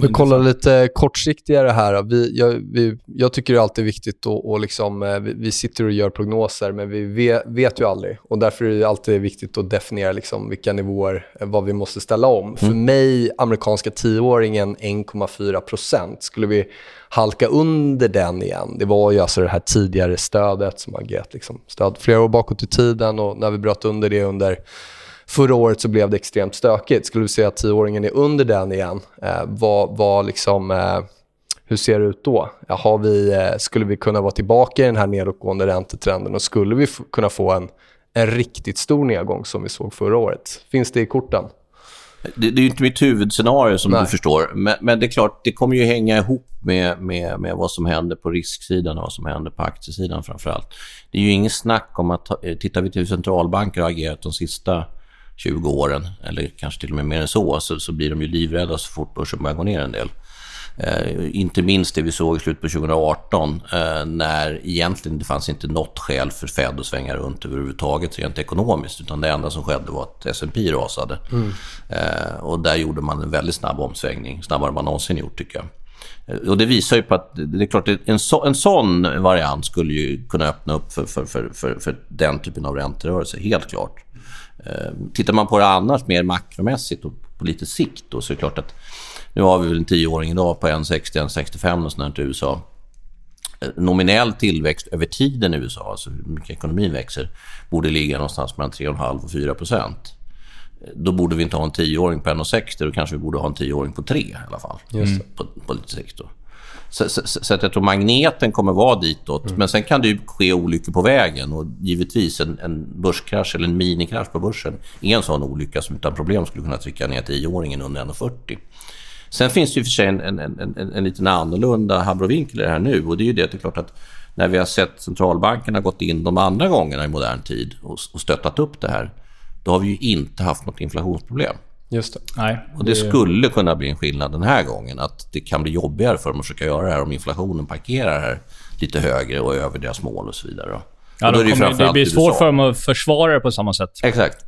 Vi kollar lite kortsiktigare här. Vi, jag, vi, jag tycker det är alltid viktigt att och liksom, eh, vi, sitter och gör prognoser, men vi vet, vet, ju aldrig. Och Därför är det alltid viktigt att definiera liksom vilka nivåer, eh, vad vi måste ställa om. Mm. För mig, amerikanska tioåringen 1,4% Skulle vi halka under den igen, det var ju alltså det här tidigare stödet som har gett liksom, stöd flera år bakåt i tiden och när vi bröt under det under Förra året så blev det extremt stökigt. Skulle vi säga att tioåringen är under den igen, eh, vad, vad liksom, eh, hur ser det ut då? Ja, vi, eh, skulle vi kunna vara tillbaka i den här nedåtgående räntetrenden och skulle vi kunna få en, en riktigt stor nedgång som vi såg förra året? Finns det i korten? Det, det är inte mitt huvudscenario som Nej. du förstår. Men, men, det är klart, det kommer ju hänga ihop med, med, med vad som händer på risksidan och vad som händer på aktiesidan framför allt. Det är ju inget snack om att, tittar vi till hur centralbanker har agerat de sista 20 åren, eller kanske till och med mer än så, så, så blir de ju livrädda så fort börsen börjar gå ner en del. Eh, inte minst det vi såg i slutet på 2018 eh, när egentligen det fanns inte något skäl för Fed att svänga runt överhuvudtaget rent ekonomiskt utan det enda som skedde var att S&P rasade. Mm. Eh, och där gjorde man en väldigt snabb omsvängning, snabbare än man någonsin gjort tycker jag. Eh, och det visar ju på att det är klart en, så, en sån variant skulle ju kunna öppna upp för, för, för, för, för den typen av ränterörelse, helt klart. Eh, tittar man på det annars mer makromässigt och på lite sikt då, så är det klart att nu har vi väl en tioåring idag på 1,60-1,65 och sånt i USA. Eh, nominell tillväxt över tiden i USA, alltså hur mycket ekonomin växer, borde ligga någonstans mellan 3,5 och 4 procent. Eh, då borde vi inte ha en tioåring på 1,60 då kanske vi borde ha en tioåring på 3 i alla fall. På, på lite sikt. Då. Så, så, så, att jag tror magneten kommer vara ditåt. Mm. Men sen kan det ju ske olyckor på vägen och givetvis en, en börskrasch eller en minikrasch på börsen är en sån olycka som utan problem skulle kunna trycka ner tioåringen under 1,40. Sen finns det ju för sig en, en, en, en, en liten annorlunda habrovinkel i det här nu och det är ju det att det är klart att när vi har sett centralbankerna gått in de andra gångerna i modern tid och, och stöttat upp det här, då har vi ju inte haft något inflationsproblem. Just det. Nej, och det, skulle kunna bli en skillnad den här gången. Att det kan bli jobbigare för dem att försöka göra det här om inflationen parkerar här lite högre och över deras mål och så vidare. Ja, de kommer, det, blir svårt för dem att försvara det på samma sätt. Exakt.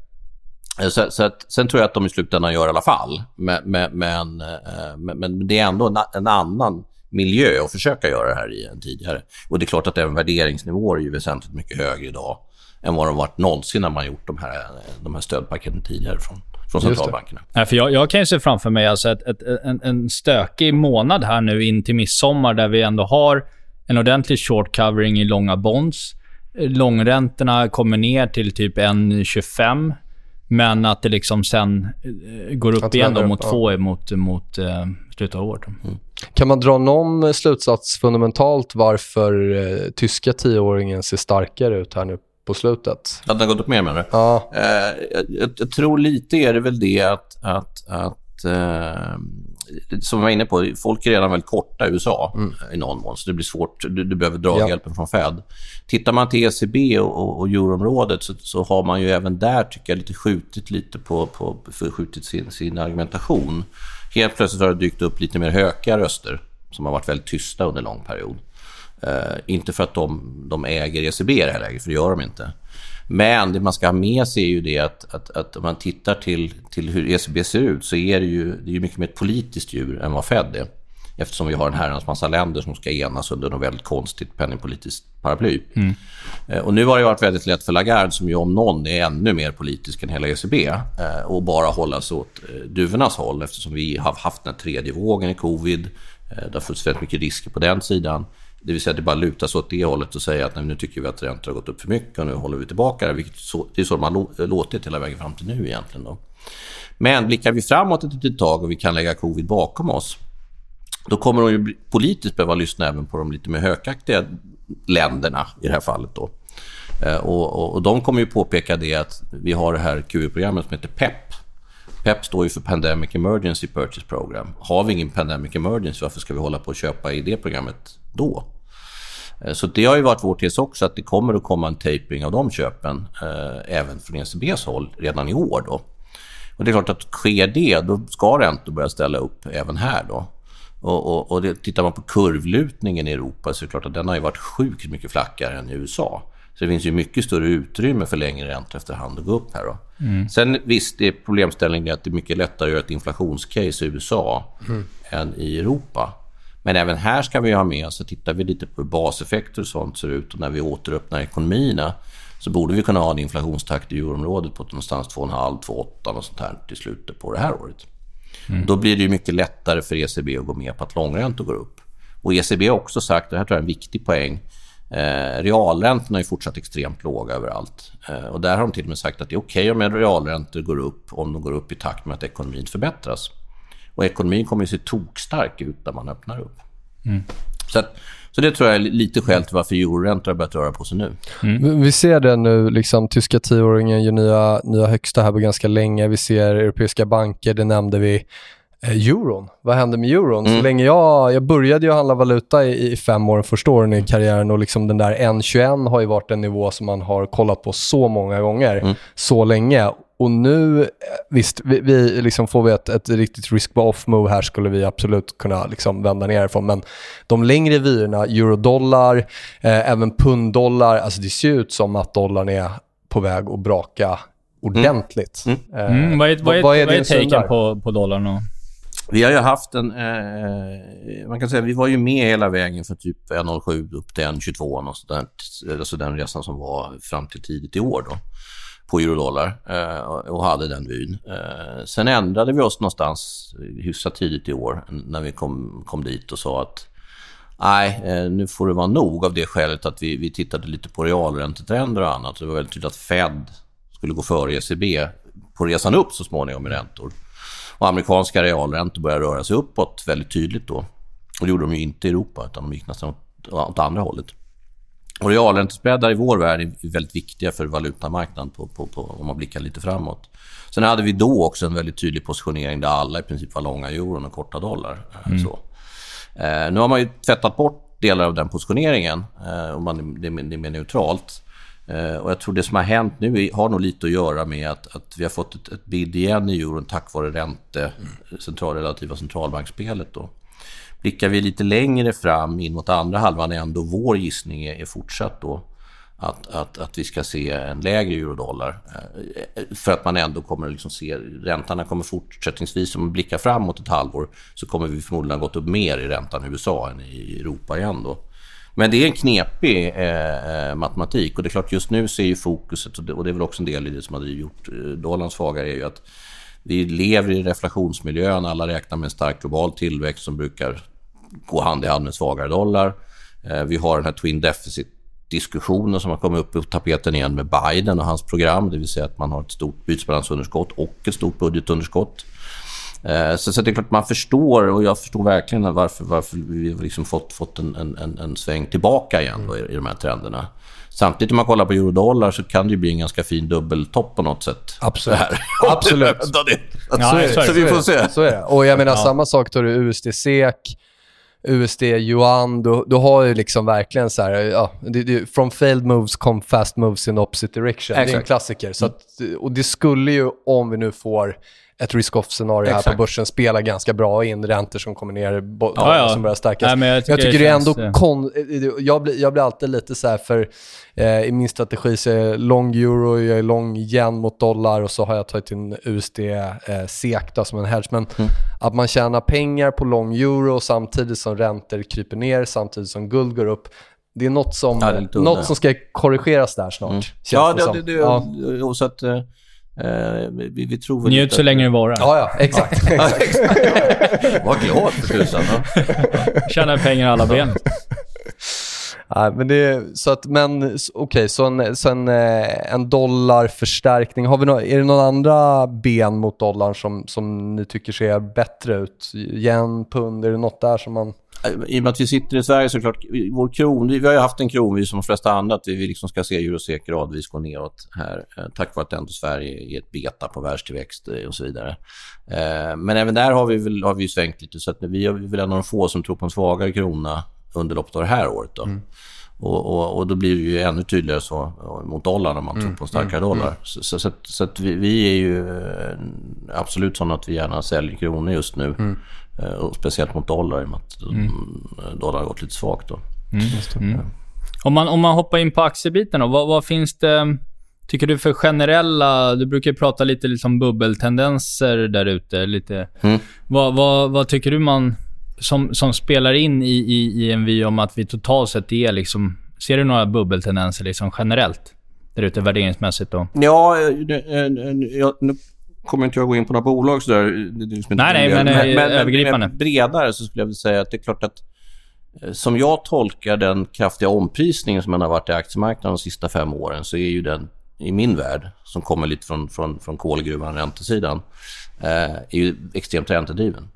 Så, så att, sen tror jag att de i slutändan gör i alla fall. Men, men, men, eh, men det är ändå en, en, annan miljö att försöka göra det här i än tidigare. Och det är klart att även värderingsnivåer är ju väsentligt mycket högre idag än vad de varit någonsin när man gjort de här, de här stödpaketen tidigare från, från centralbankerna. Ja, för jag, jag, kan ju se framför mig alltså ett, ett, en, en stökig månad här nu in till midsommar där vi ändå har en ordentlig short covering i långa bonds. Långräntorna kommer ner till typ 1,25 men att det liksom sen eh, går upp igen då mot 2 ja. mot, mot uh, slutet av året. Mm. Kan man dra någon slutsats fundamentalt varför uh, tyska tioåringen ser starkare ut här nu på slutet? Att den har gått upp mer menar du? Ja. Uh, jag, jag, tror lite är det väl det att, att, att som jag var inne på, folk är redan väldigt korta i USA mm. i någon mån, så det blir svårt. Du, du behöver draghjälpen ja. från Fed. Tittar man till ECB och, och euroområdet så, så, har man ju även där, tycker jag, lite skjutit lite på, på förskjutit sin, sin argumentation. Helt plötsligt har det dykt upp lite mer höga röster som har varit väldigt tysta under lång period. Uh, inte för att de, de äger ECB i det här läget, för det gör de inte. Men det man ska ha med sig är ju det att, att, att om man tittar till, till hur ECB ser ut så är det ju, det är mycket mer ett politiskt djur än vad Fed är. Eftersom vi har en herrans massa länder som ska enas under något väldigt konstigt penningpolitiskt paraply. Mm. Eh, och nu har det varit väldigt lätt för Lagarde, som ju om någon är ännu mer politisk än hela ECB, eh, och bara hålla sig åt eh, duvornas håll eftersom vi har haft den tredje vågen i covid. Det har funnits väldigt mycket risker på den sidan. Det vill säga att det bara lutas åt det hållet och säga att nej, nu tycker vi att räntor har gått upp för mycket och nu håller vi tillbaka det. Vilket så, det är så de har låtit hela vägen fram till nu egentligen. Då. Men blickar vi framåt ett litet tag och vi kan lägga covid bakom oss då kommer de ju politiskt behöva lyssna även på de lite mer hökaktiga länderna i det här fallet. Då. Eh, och, och, och de kommer ju påpeka det att vi har det här QE-programmet som heter PEP. PEP står ju för Pandemic Emergency Purchase Program. Har vi ingen Pandemic Emergency, varför ska vi hålla på och köpa i det programmet då? Eh, så det har ju varit vår tes också att det kommer att komma en tapering av de köpen eh, även från ECBs håll redan i år. Då. Och det är klart att sker det, då ska räntor börja ställa upp även här. Då. Och, och, och det, tittar man på kurvlutningen i Europa så är det klart att den har ju varit sjukt mycket flackare än i USA. Så det finns ju mycket större utrymme för längre räntor efterhand att gå upp här. Då. Mm. Sen visst, det är problemställningen att det är mycket lättare att göra ett inflationscase i USA mm. än i Europa. Men även här ska vi ha med oss, tittar vi lite på hur baseffekter och sånt ser ut och när vi återöppnar ekonomierna så borde vi kunna ha en inflationstakt i euroområdet på någonstans 2,5-2,8 och sånt här till slutet på det här året. Mm. Då blir det ju mycket lättare för ECB att gå med på att långräntor går upp. Och ECB har också sagt, och det här tror jag är en viktig poäng, eh, realräntorna är fortsatt extremt låga överallt. Eh, och där har de till och med sagt att det är okej okay om realräntor går upp om de går upp i takt med att ekonomin förbättras. Och ekonomin kommer ju se tokstark ut när man öppnar upp. Mm. Så, att, så det tror jag är lite skäl till varför euroräntor har beurat röra på sig nu. Mm. Vi ser det nu, liksom, tyska tioåringen gör nya, nya högsta här på ganska länge. Vi ser europeiska banker, det nämnde vi. Eh, euron, vad händer med euron? Mm. Så länge jag, jag började ju handla valuta i, i fem år, första åren i karriären och liksom den där 1,21 har ju varit en nivå som man har kollat på så många gånger, mm. så länge. Och nu, eh, visst, vi, vi liksom får vi ett, ett riktigt risk-off-move här skulle vi absolut kunna liksom vända ner ifrån. Men de längre vyerna, eurodollar, eh, även punddollar, alltså det ser ut som att dollarn är på väg att braka ordentligt. Mm. Mm. Eh, mm, vad är, vad är, vad är, vad är taken på, på dollarn? Och? Vi har ju haft en... Eh, man kan säga vi var ju med hela vägen från typ 1,07 upp till 1,22 och sådär. Alltså den resan som var fram till tidigt i år då på eurodollar eh, och hade den vyn. Eh, sen ändrade vi oss någonstans hyfsat tidigt i år när vi kom, kom dit och sa att nej, eh, nu får det vara nog av det skälet att vi, vi tittade lite på realräntetrender och annat. Det var väldigt tydligt att Fed skulle gå före ECB på resan upp så småningom i räntor. Och amerikanska realräntor började röra sig uppåt väldigt tydligt då. Och det gjorde de ju inte i Europa, utan de gick nästan åt, åt andra hållet. Och realräntespreadar i vår värld är väldigt viktiga för valutamarknaden på, på, på, om man blickar lite framåt. Sen hade vi då också en väldigt tydlig positionering där alla i princip var långa euron och korta dollar. Eh, mm. Så. Eh, nu har man ju tvättat bort delar av den positioneringen eh, och man, det, det är mer neutralt. Eh, och jag tror det som har hänt nu har nog lite att göra med att, att vi har fått ett, ett bid igen i euron tack vare ränte, mm. central, relativa centralbanksspelet. Då. Blickar vi lite längre fram in mot andra halvan är ändå vår gissning är, är fortsatt då att, att, att vi ska se en lägre eurodollar. Eh, för att man ändå kommer liksom se, räntorna kommer fortsättningsvis, om man blickar framåt ett halvår, så kommer vi förmodligen ha gått upp mer i räntan i USA än i Europa igen då. Men det är en knepig eh, eh, matematik och det är klart just nu ser är ju fokuset, och det, och det är väl också en del i det som har gjort eh, dollarn svagare, är ju att Vi lever i reflationsmiljön. Alla räknar med en stark global tillväxt som brukar gå hand i hand med svagare dollar. Eh, vi har den här twin deficit diskussionen som har kommit upp på tapeten igen med Biden och hans program, det vill säga att man har ett stort bytesbalansunderskott och ett stort budgetunderskott. Eh, så, så det är klart man förstår, och jag förstår verkligen varför, varför vi har liksom fått, fått en, en, en sväng tillbaka igen då, i, i de här trenderna. Samtidigt om man kollar på eurodollar så kan det ju bli en ganska fin dubbeltopp på något sätt. Absolut. Absolut. så, så, är det. så vi får se. Så är det. Och jag menar ja. samma sak tar du USD-SEK, USD, yuan, du, du har ju liksom verkligen så här, ja, det, det, from failed moves come fast moves in opposite direction. Exakt. Det är en klassiker. Så att, och det skulle ju, om vi nu får ett risk-off-scenario här på börsen spelar ganska bra in. Räntor som kommer ner, ja, ja. som börjar stärkas. Nej, men jag tycker, jag tycker det, är ändå... Kon, jag, blir, jag blir alltid lite så här för eh, i min strategi så är jag lång euro, jag är lång yen mot dollar och så har jag tagit in USD eh, SEK då, som en hedge. Men mm. att man tjänar pengar på lång euro samtidigt som räntor kryper ner, samtidigt som guld går upp. Det är något som, ja, är något som ska korrigeras där snart. Mm. Ja, det, det, det, ja. så att, eh, vi, vi tror väl Njut så länge det varar. Ja, ja. Exakt. Var glad för tusan. Tjäna pengar alla ben. Nej, men det så att, men okej, okay, så, en, så en, eh, en dollarförstärkning. Har vi no, är det några andra ben mot dollarn som, som ni tycker ser bättre ut? Yen, pund, är det något där som man... I och med att vi sitter i Sverige såklart, vår kron, vi har ju haft en kron, vi som de flesta andra, att vi liksom ska se eurosek gradvis gå neråt här, eh, tack vare att ändå Sverige är ett beta på världstillväxt eh, och så vidare. Eh, men även där har vi, väl, har vi svängt lite, så att vi är väl en av de få som tror på en svagare krona under loppet av det här året. Då. Mm. Och, och, och, då blir det ju ännu tydligare så mot dollarn om man mm. tror på en starkare mm. dollar. Mm. Så, så, så, att, så att vi, vi, är ju absolut sådana att vi gärna säljer kronor just nu. Mm. Eh, och speciellt mot dollar i och med att mm. dollar har gått lite svagt. Då. Mm. Mm. Om, man, om man hoppar in på aktiebiten då, vad, vad, finns det, tycker du för generella... Du brukar ju prata lite liksom bubbeltendenser där ute. Lite. Mm. Vad, vad, vad, tycker du man som, som spelar in i, i, i en vy om att vi totalt sett är liksom... Ser du några bubbeltendenser liksom generellt? Där ute värderingsmässigt då? Ja, jag, nu kommer inte jag gå in på några bolag sådär. Liksom nej, nej, men, men, men, övergripande. Men bredare så skulle jag vilja säga att det är klart att eh, som jag tolkar den kraftiga omprisningen som har varit i aktiemarknaden de sista fem åren så är ju den i min värld, som kommer lite från, från, från kolgruvan, räntesidan, eh, är ju extremt räntedriven.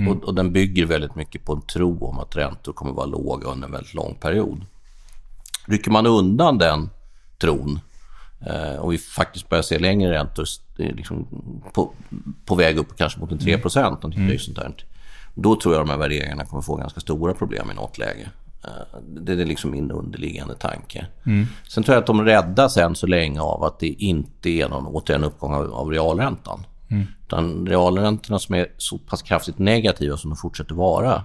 Mm. Och, och, den bygger väldigt mycket på en tro om att räntor kommer att vara låga under en väldigt lång period. Rycker man undan den tron och vi faktiskt börjar se längre räntor liksom på, på väg upp kanske mot en 3 procent, mm. sånt där. Då tror jag de här värderingarna kommer få ganska stora problem i något läge. Eh, det är liksom min underliggande tanke. Mm. Sen tror jag att de räddas än så länge av att det inte är någon återigen uppgång av, av realräntan. Mm. Utan realräntorna som är så pass kraftigt negativa som de fortsätter vara.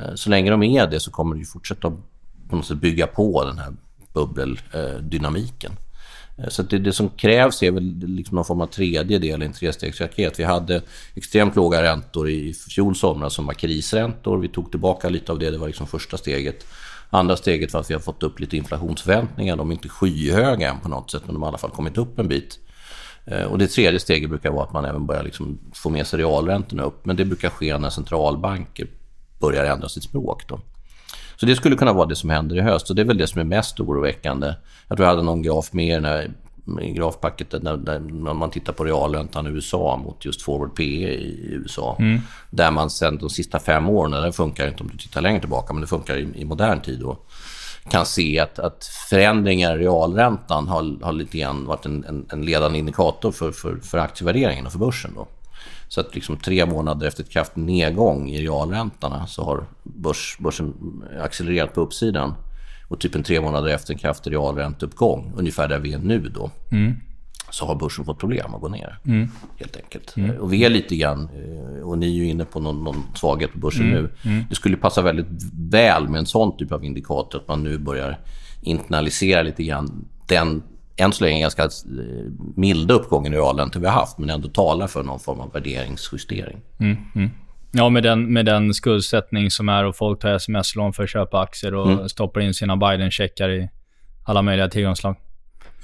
Eh, så länge de är det så kommer det fortsätta på något sätt bygga på den här bubbeldynamiken. Eh, så det, det, som krävs är väl liksom någon form av tredje del i en trestegsraket. Vi hade extremt låga räntor i fjol somras som var krisräntor. Vi tog tillbaka lite av det, det var liksom första steget. Andra steget var att vi har fått upp lite inflationsförväntningar. De är inte skyhöga än på något sätt, men de har i alla fall kommit upp en bit. Eh, och det tredje steget brukar vara att man även börjar liksom få med sig realräntorna upp. Men det brukar ske när centralbanker börjar ändra sitt språk. Då. Så det skulle kunna vara det som händer i höst och det är väl det som är mest oroväckande. Jag tror jag hade någon graf med i den här grafpacket när, när, man tittar på realräntan i USA mot just forward PE i USA. Mm. Där man sen de sista fem åren, det funkar inte om du tittar längre tillbaka, men det funkar i, i modern tid då, kan se att, att förändringar i realräntan har, har lite grann varit en, en, en ledande indikator för, för, för aktievärderingen och för börsen. Då. Så att liksom tre månader efter ett kraftig nedgång i realräntorna så har börs, börsen accelererat på uppsidan. Och typ en tre månader efter en kraftig realränteuppgång, ungefär där vi är nu då, mm. så har börsen fått problem att gå ner. Mm. Helt enkelt. Mm. Och vi är lite grann, eh, och ni är ju inne på någon, någon svaghet på börsen mm. nu. Mm. Det skulle passa väldigt väl med en sån typ av indikator, att man nu börjar internalisera lite grann den än så länge ganska eh, milda uppgången i realräntor vi har haft, men ändå talar för någon form av värderingsjustering. Mm, mm. Ja, med den, med den skuldsättning som är och folk tar sms-lån för att köpa aktier och mm. stoppar in sina Biden-checkar i alla möjliga tillgångslag.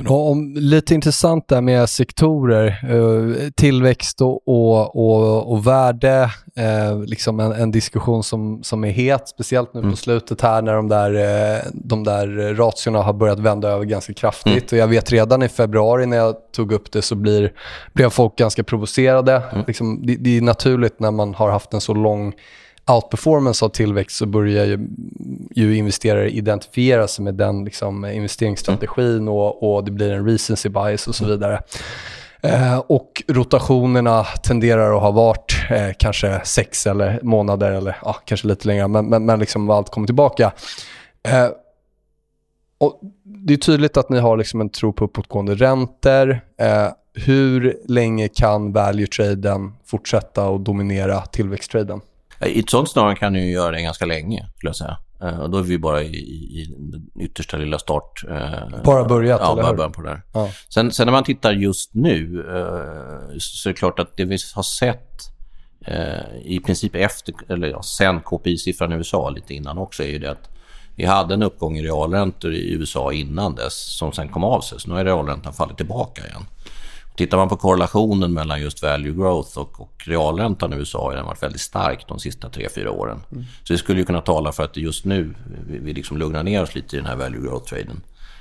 Om, lite intressant där med sektorer. Eh, tillväxt och, och, och, och värde. Eh, liksom en, en, diskussion som, som är het, speciellt nu mm. på slutet här när de där, eh, de där ratiorna har börjat vända över ganska kraftigt. Mm. Och jag vet redan i februari när jag tog upp det så blir, blev folk ganska provocerade. Mm. Liksom, det, det är naturligt när man har haft en så lång outperformance av tillväxt så börjar ju, ju investerare identifiera sig med den liksom, investeringsstrategin mm. och, och, det blir en recency bias och så vidare. Eh, och rotationerna tenderar att ha varit eh, kanske sex eller månader eller ja, kanske lite längre, men, men, men liksom allt kommer tillbaka. Eh, och det är tydligt att ni har liksom en tro på uppåtgående räntor. Eh, hur länge kan value-traden fortsätta att dominera tillväxttraden? I ett sånt scenario kan du göra det ganska länge, skulle jag säga. Uh, och då är vi bara i, i yttersta lilla start. Uh, bara börjat, ja, eller bara början på det där. Ja. Sen, sen, när man tittar just nu så är det klart att det vi har sett i princip efter, eller ja, sen KPI-siffran i USA, lite innan också, är ju det att vi hade en uppgång i realräntor i USA innan dess som sen kom av sig. Så nu har realräntan fallit tillbaka igen. Tittar man på korrelationen mellan just value growth och, och realräntan i USA har den varit väldigt stark de sista 3-4 åren. Mm. Så det skulle ju kunna tala för att just nu vi, vi liksom lugnar ner oss lite i den här value growth-traden.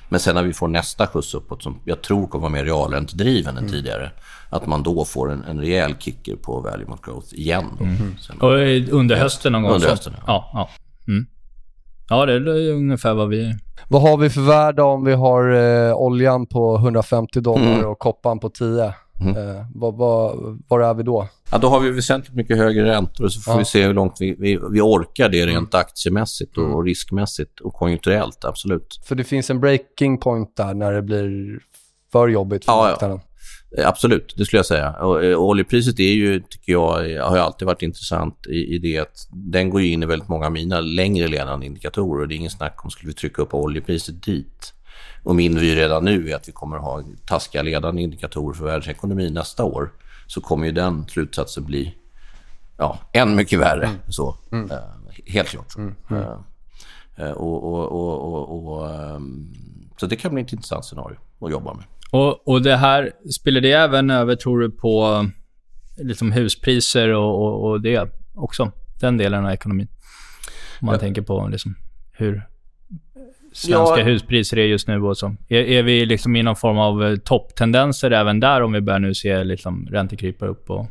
Men sen när vi får nästa skjuts uppåt som jag tror kommer vara mer realräntedriven än mm. tidigare. Att man då får en, en rejäl kicker på value mot growth igen. Mm. Sen, och under hösten någon gång? Under hösten, ja. ja, ja. Mm. Ja, det är ungefär vad vi... Vad har vi för värde om vi har eh, oljan på 150 dollar mm. och koppan på 10? Mm. Eh, vad, vad, var är vi då? Ja, då har vi väsentligt mycket högre räntor och så får ja. vi se hur långt vi, vi, vi orkar det rent mm. aktiemässigt och, mm. riskmässigt och konjunkturellt, absolut. För det finns en breaking point där när det blir för jobbigt för ja, marknaden? Ja. Eh, absolut, det skulle jag säga. Och, eh, oljepriset är ju, tycker jag, har ju alltid varit intressant i, i det att den går in i väldigt många av mina längre ledande indikatorer. Och det är ingen snack om skulle vi trycka upp oljepriset dit. Och min vy redan nu är att vi kommer att ha taskiga ledande indikatorer för världsekonomin nästa år. Så kommer ju den slutsatsen bli ja, än mycket värre. Mm. Så, mm. Uh, helt klart. Mm. Uh, och, och, och, och um, så det kan bli ett intressant scenario att jobba med. Och, och det här, spelar det även över, tror du, på liksom huspriser och, och, och det också? Den delen av ekonomin? Om man ja. tänker på liksom hur svenska ja. huspriser är just nu och så. Är, är vi liksom i någon form av eh, topptendenser även där om vi börjar nu se liksom räntekrypa upp? Och...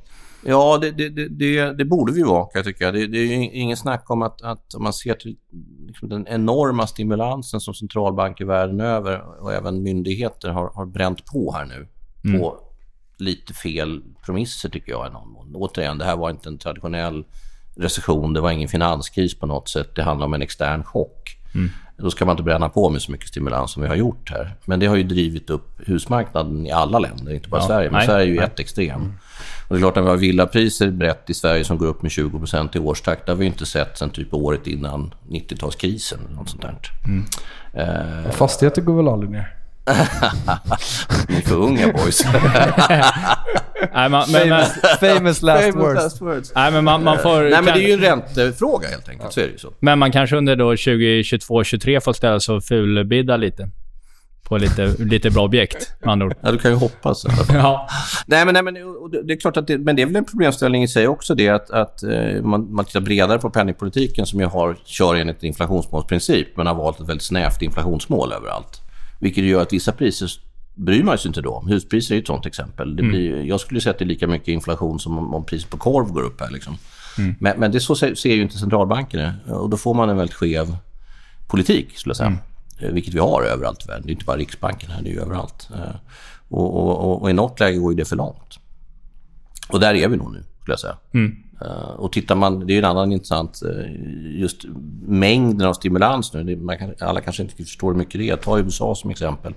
Ja, det, det, det, det, borde vi vara, kan jag tycka. Det, det är ingen snack om att, att om man ser till liksom den enorma stimulansen som centralbanker världen över och även myndigheter har, har bränt på här nu. Mm. På lite fel promisser, tycker jag. I någon mån. Återigen, det här var inte en traditionell recession. Det var ingen finanskris på något sätt. Det handlar om en extern chock. Mm. Då ska man inte bränna på med så mycket stimulans som vi har gjort här. Men det har ju drivit upp husmarknaden i alla länder, inte bara ja, Sverige. Men nej, Sverige är ju nej. ett extrem. Mm. Och det är klart, när vi har villapriser brett i Sverige som går upp med 20% i årstakt, det har vi inte sett sen typ året innan 90-talskrisen. Något sånt där. Mm. Uh, Fastigheter går väl aldrig ner? Ni är för unga boys. Nej, man, men, famous, famous, last, famous words. last words. Nej, men man, man får... Nej, men det är ju en räntefråga helt enkelt. Ja. Så är det ju så. Men man kanske under då 2022-2023 får ställa sig och fulbidda lite. På lite, lite bra objekt, med andra ord. Ja, du kan ju hoppas. ja. Nej, men, nej, men det är klart att det, men det är väl en problemställning i sig också det att, att uh, man, man tittar bredare på penningpolitiken som ju har, kör enligt inflationsmålsprincip men har valt ett väldigt snävt inflationsmål överallt. Vilket gör att vissa priser bryr man sig inte då om. Huspriser är ett sånt exempel. Det mm. blir, mm. Jag skulle säga att det är lika mycket inflation som om, om priset på korv går upp här. Liksom. Mm. Men, men, det så ser ju inte centralbankerna. Och då får man en väldigt skev politik, skulle jag säga. Mm. Eh, vilket vi har överallt i världen. Det är inte bara Riksbanken här, det är ju överallt. Eh, och, och, och, i något läge går det för långt. Och där är vi nog nu, skulle jag säga. Mm. Uh, och tittar man, det är en annan intressant, just mängden av stimulans nu. Det, man kan, alla kanske inte förstår hur mycket det är. Ta USA som exempel.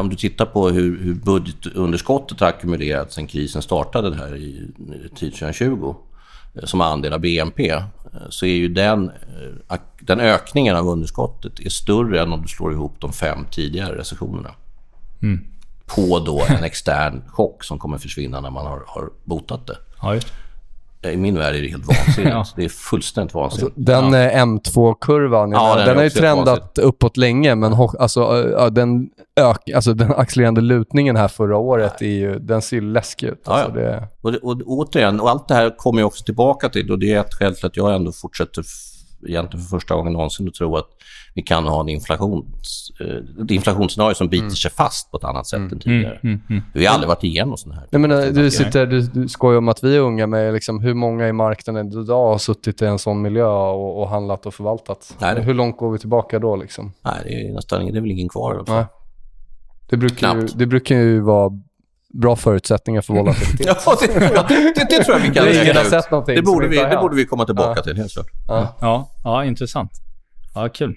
Om du tittar på hur, hur budgetunderskottet har ackumulerats sen krisen startade här i 2020 som andel av BNP så är ju den, den ökningen av underskottet är större än om du slår ihop de fem tidigare recessionerna. Mm. På då en extern chock som kommer försvinna när man har, har botat det. Ja, just I min värld är det helt vansinnigt. Ja. Det är fullständigt vansinnigt. Alltså, Den eh, M2-kurvan, jag Ja, den den, är har ju trendat uppåt länge, men alltså, eh, ja, den, ök, alltså, den accelererande lutningen här förra året, är ju, den ser ju läskig ut. Ja, Alltså, ja. det, Och, och återigen, och allt det här kommer jag också tillbaka till och det är ett skäl till att jag ändå fortsätter egentligen för första gången någonsin att tro att vi kan ha en inflations, eh, ett inflationsscenario som biter sig fast på ett annat sätt än tidigare. Mm, mm. Vi har aldrig varit igenom sådana här. jag menar, du, sitter, du, du skojar om att vi är unga, men liksom, hur många i marknaden idag har suttit i en sån miljö och, och handlat och förvaltat? Nej, det- Hur långt går vi tillbaka då? Liksom? Nej, det är nästan det är väl ingen kvar fall. Nej. Det, brukar ju, det brukar ju vara bra förutsättningar för volatilitet. Ja, det, det, det tror jag vi kan har ut. Det borde, vi, det borde vi komma tillbaka Ja. till, helt klart. Ja. Ja, ja, intressant. Ja, kul.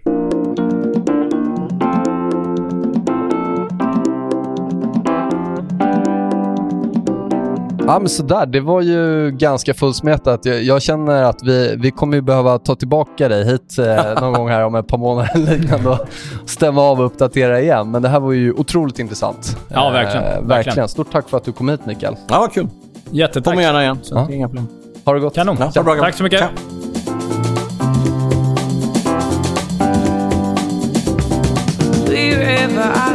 Ja, men sådär. Det var ju ganska fullsmetat. Jag, jag känner att vi, vi kommer ju behöva ta tillbaka dig hit eh, någon gång här om ett par månader eller liknande och stämma av och uppdatera igen. Men det här var ju otroligt intressant. Ja, verkligen. Eh, verkligen. Verkligen. Stort tack för att du kom hit, Mikael. Ja, vad kul. Jättetack. Kommer gärna igen, så Ja. det är inga problem. Ha det gott. Kanon. Ja, bra, Tack så mycket. Tja. Wherever I